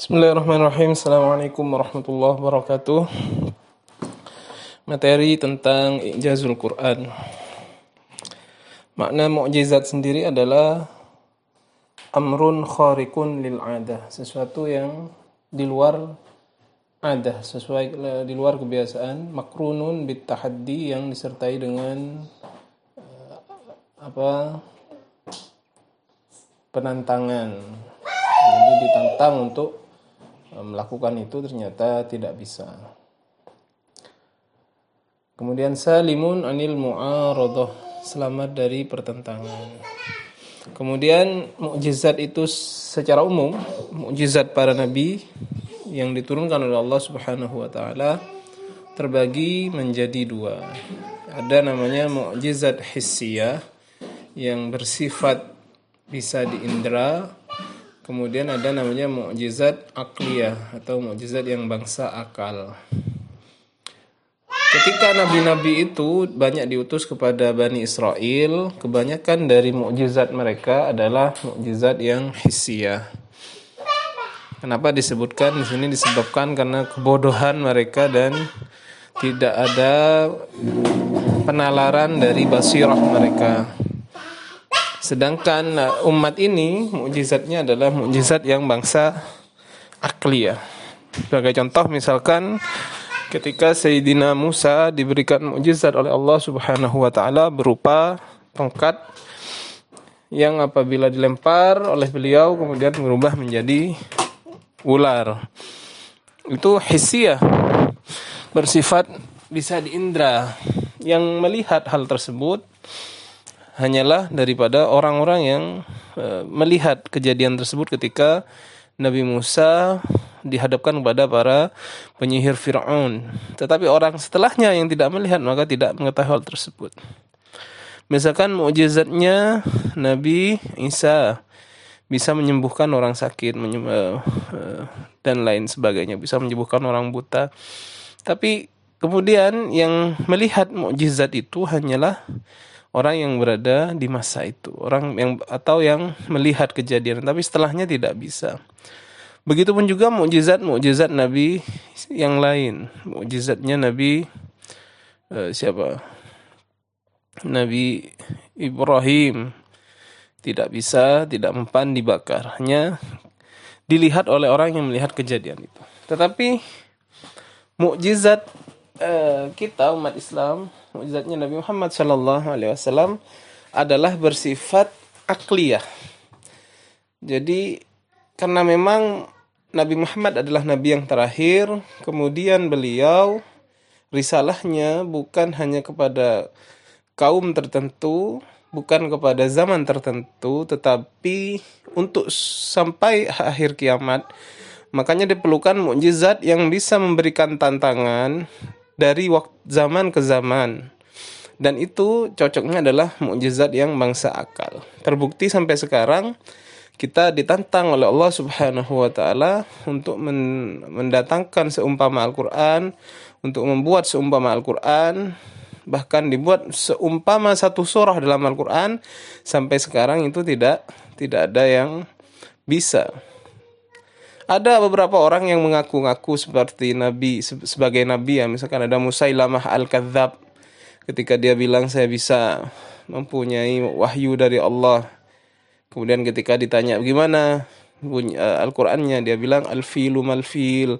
Bismillahirrahmanirrahim. Assalamualaikum warahmatullahi wabarakatuh. Materi tentang Ijazul Quran. Makna mukjizat sendiri adalah amrun khariqun lil adah, sesuatu yang di luar adah, sesuai di luar kebiasaan, makrunun bit tahaddi yang disertai dengan uh, apa penantangan. Jadi ditantang untuk melakukan itu ternyata tidak bisa. Kemudian salimun anil mu'aradah, selamat dari pertentangan. Kemudian mukjizat itu secara umum, mukjizat para nabi yang diturunkan oleh Allah Subhanahu wa taala terbagi menjadi dua. Ada namanya mukjizat hissiyah yang bersifat bisa diindra Kemudian ada namanya mukjizat akliyah atau mukjizat yang bangsa akal. Ketika nabi-nabi itu banyak diutus kepada Bani Israel, kebanyakan dari mukjizat mereka adalah mukjizat yang hissiyah. Kenapa disebutkan di sini disebabkan karena kebodohan mereka dan tidak ada penalaran dari basirah mereka. Sedangkan uh, umat ini mukjizatnya adalah mukjizat yang bangsa akliyah. Sebagai contoh misalkan ketika Sayyidina Musa diberikan mukjizat oleh Allah Subhanahu wa taala berupa tongkat yang apabila dilempar oleh beliau kemudian berubah menjadi ular. Itu hissiyah bersifat bisa diindra. Yang melihat hal tersebut hanyalah daripada orang-orang yang uh, melihat kejadian tersebut ketika Nabi Musa dihadapkan kepada para penyihir Fir'aun. Tetapi orang setelahnya yang tidak melihat maka tidak mengetahui hal tersebut. Misalkan mukjizatnya Nabi Isa bisa menyembuhkan orang sakit uh, uh, dan lain sebagainya, bisa menyembuhkan orang buta. Tapi kemudian yang melihat mukjizat itu hanyalah orang yang berada di masa itu, orang yang atau yang melihat kejadian, tapi setelahnya tidak bisa. Begitupun juga mukjizat-mukjizat Nabi yang lain. Mukjizatnya Nabi uh, siapa? Nabi Ibrahim tidak bisa, tidak mempan dibakar. Hanya dilihat oleh orang yang melihat kejadian itu. Tetapi mukjizat uh, kita umat Islam mukjizatnya Nabi Muhammad Shallallahu Alaihi Wasallam adalah bersifat akliyah. Jadi karena memang Nabi Muhammad adalah Nabi yang terakhir, kemudian beliau risalahnya bukan hanya kepada kaum tertentu, bukan kepada zaman tertentu, tetapi untuk sampai akhir kiamat. Makanya diperlukan mukjizat yang bisa memberikan tantangan dari waktu zaman ke zaman. Dan itu cocoknya adalah mukjizat yang bangsa akal. Terbukti sampai sekarang kita ditantang oleh Allah Subhanahu wa taala untuk mendatangkan seumpama Al-Qur'an, untuk membuat seumpama Al-Qur'an, bahkan dibuat seumpama satu surah dalam Al-Qur'an sampai sekarang itu tidak tidak ada yang bisa ada beberapa orang yang mengaku-ngaku seperti nabi sebagai nabi ya. Misalkan ada Musailamah al-Kadzab ketika dia bilang saya bisa mempunyai wahyu dari Allah. Kemudian ketika ditanya gimana uh, Al-Qur'annya? Dia bilang al-filu mal-fil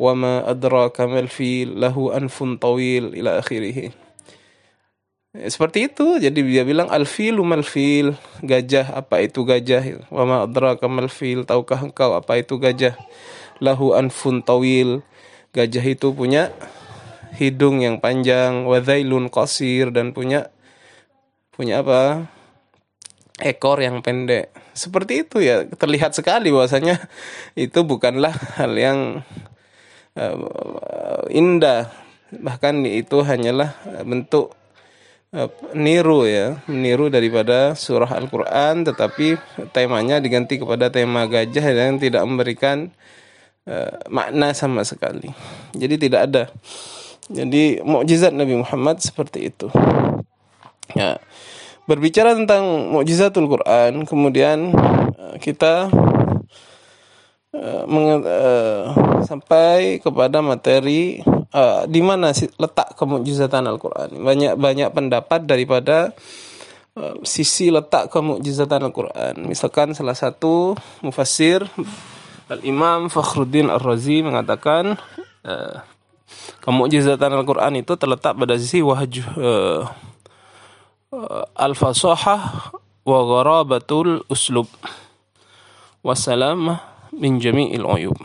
wa ma adraka mal-fil lahu anfun tawil ila akhirih seperti itu. Jadi dia bilang alfilu malfil, gajah apa itu gajah? Wa ma adraka malfil, tahukah engkau apa itu gajah? Lahu anfun tawil. Gajah itu punya hidung yang panjang, wadhailun qasir dan punya punya apa? ekor yang pendek. Seperti itu ya, terlihat sekali bahwasanya itu bukanlah hal yang uh, indah. Bahkan itu hanyalah bentuk niru ya, meniru daripada surah Al-Qur'an tetapi temanya diganti kepada tema gajah dan tidak memberikan uh, makna sama sekali. Jadi tidak ada. Jadi mukjizat Nabi Muhammad seperti itu. Ya. Berbicara tentang mukjizatul Quran, kemudian uh, kita uh, uh, sampai kepada materi uh, di mana letak kemujizatan Al-Qur'an. Banyak banyak pendapat daripada uh, sisi letak kemujizatan Al-Qur'an. Misalkan salah satu mufassir Al-Imam Fakhruddin Ar-Razi mengatakan uh, kemujizatan Al-Qur'an itu terletak pada sisi wahjuh uh, uh, al-fasahah wa gharabatul uslub wassalam min jami'il uyub.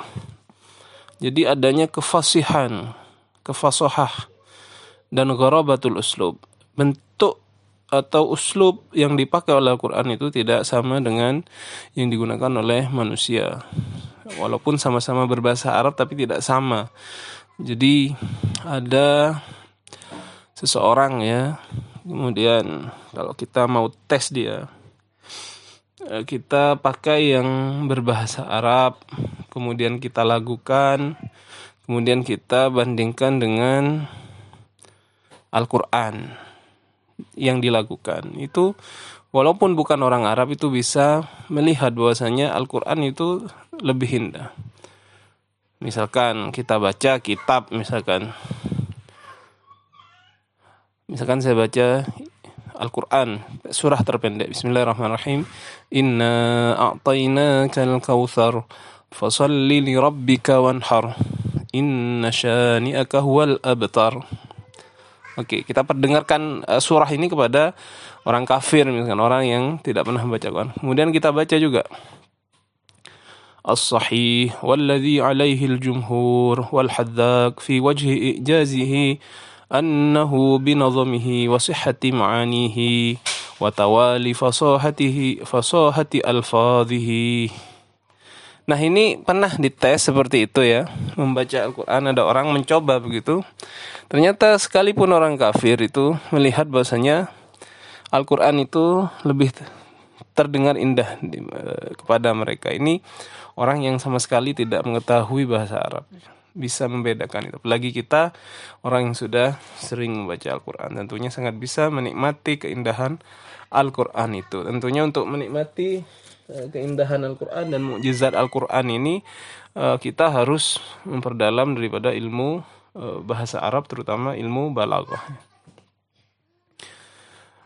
Jadi adanya kefasihan, kefasahah dan gharabatul uslub. Bentuk atau uslub yang dipakai oleh Al-Quran itu tidak sama dengan yang digunakan oleh manusia. Walaupun sama-sama berbahasa Arab tapi tidak sama. Jadi ada seseorang ya, kemudian kalau kita mau tes dia, Eh, kita pakai yang berbahasa Arab, kemudian kita lakukan, kemudian kita bandingkan dengan Al-Quran yang dilakukan. Itu walaupun bukan orang Arab itu bisa melihat bahwasanya Al-Quran itu lebih indah. Misalkan kita baca kitab misalkan. Misalkan saya baca Al-Quran surah terpendek Bismillahirrahmanirrahim Inna a'tainaka al-kawthar fasalli li rabbika wanhar inna syani'aka huwal abtar Oke, kita perdengarkan uh, surah ini kepada orang kafir misalkan orang yang tidak pernah membaca Quran. Kemudian kita baca juga As-sahih walladhi alaihi al-jumhur wal hadzak fi wajhi ijazihi أنه بنظمه وصحة معانيه وتوالي فصاحته فصاحة ألفاظه Nah ini pernah dites seperti itu ya Membaca Al-Quran ada orang mencoba begitu Ternyata sekalipun orang kafir itu melihat bahasanya Al-Quran itu lebih terdengar indah di, uh, kepada mereka Ini orang yang sama sekali tidak mengetahui bahasa Arab bisa membedakan itu. Apalagi kita orang yang sudah sering membaca Al-Quran. Tentunya sangat bisa menikmati keindahan Al-Quran itu. Tentunya untuk menikmati keindahan Al-Quran dan mukjizat Al-Quran ini uh, kita harus memperdalam daripada ilmu uh, bahasa Arab terutama ilmu balaghah.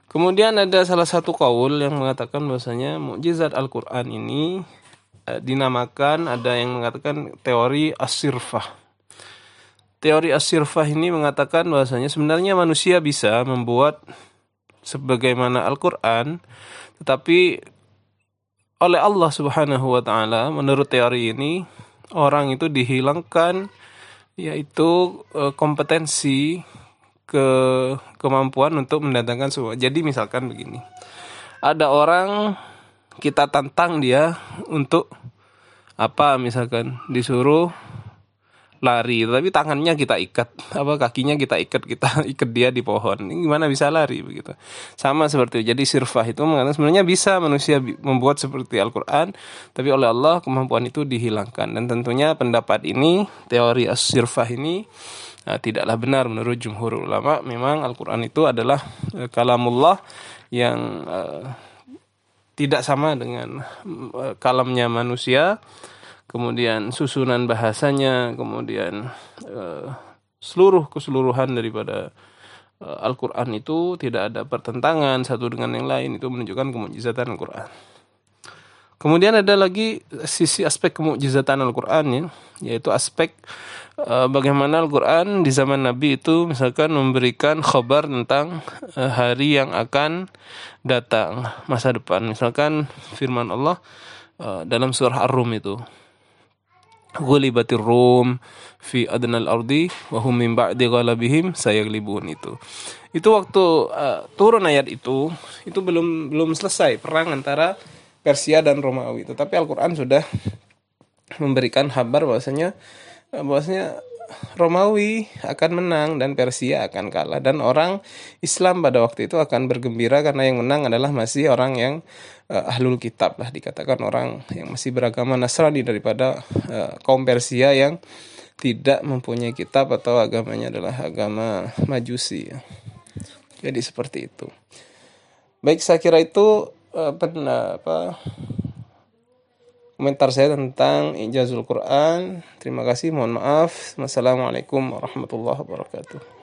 Kemudian ada salah satu kaul yang mengatakan bahwasanya mukjizat Al-Quran ini Eh, dinamakan ada yang mengatakan teori asirfah. Teori asirfah ini mengatakan bahwasanya sebenarnya manusia bisa membuat sebagaimana Al-Qur'an tetapi oleh Allah Subhanahu wa taala menurut teori ini orang itu dihilangkan yaitu eh, kompetensi ke kemampuan untuk mendatangkan semua. Jadi misalkan begini. Ada orang kita tantang dia untuk apa misalkan disuruh lari tapi tangannya kita ikat apa kakinya kita ikat kita ikat dia di pohon. Ini gimana bisa lari begitu? Sama seperti jadi sirfah itu mengatakan sebenarnya bisa manusia membuat seperti Al-Quran tapi oleh Allah kemampuan itu dihilangkan. Dan tentunya pendapat ini teori as-sirfah ini nah, tidaklah benar menurut jumhur ulama. Memang Al-Quran itu adalah uh, kalamullah yang uh, tidak sama dengan eh, kalamnya manusia, kemudian susunan bahasanya, kemudian uh, seluruh keseluruhan daripada uh, Al-Quran itu tidak ada pertentangan satu dengan yang lain itu menunjukkan kemujizatan Al-Quran. Kemudian ada lagi sisi aspek kemujizatan Al-Quran ya, yaitu aspek uh, bagaimana Al-Quran di zaman Nabi itu misalkan memberikan khabar tentang uh, hari yang akan datang masa depan. Misalkan firman Allah dalam surah Ar-Rum itu. Ghulibatir Rum fi adnal ardi wa hum min ba'di ghalabihim sayaglibun itu. Itu waktu uh, turun ayat itu itu belum belum selesai perang antara Persia dan Romawi. Tetapi Al-Qur'an sudah memberikan kabar bahwasanya bahwasanya Romawi akan menang dan Persia akan kalah dan orang Islam pada waktu itu akan bergembira karena yang menang adalah masih orang yang uh, ahlul kitab lah dikatakan orang yang masih beragama Nasrani daripada uh, kaum Persia yang tidak mempunyai kitab atau agamanya adalah agama Majusi. Jadi seperti itu. Baik saya kira itu uh, apa komentar saya tentang ijazul Quran. Terima kasih, mohon maaf. Wassalamualaikum warahmatullahi wabarakatuh.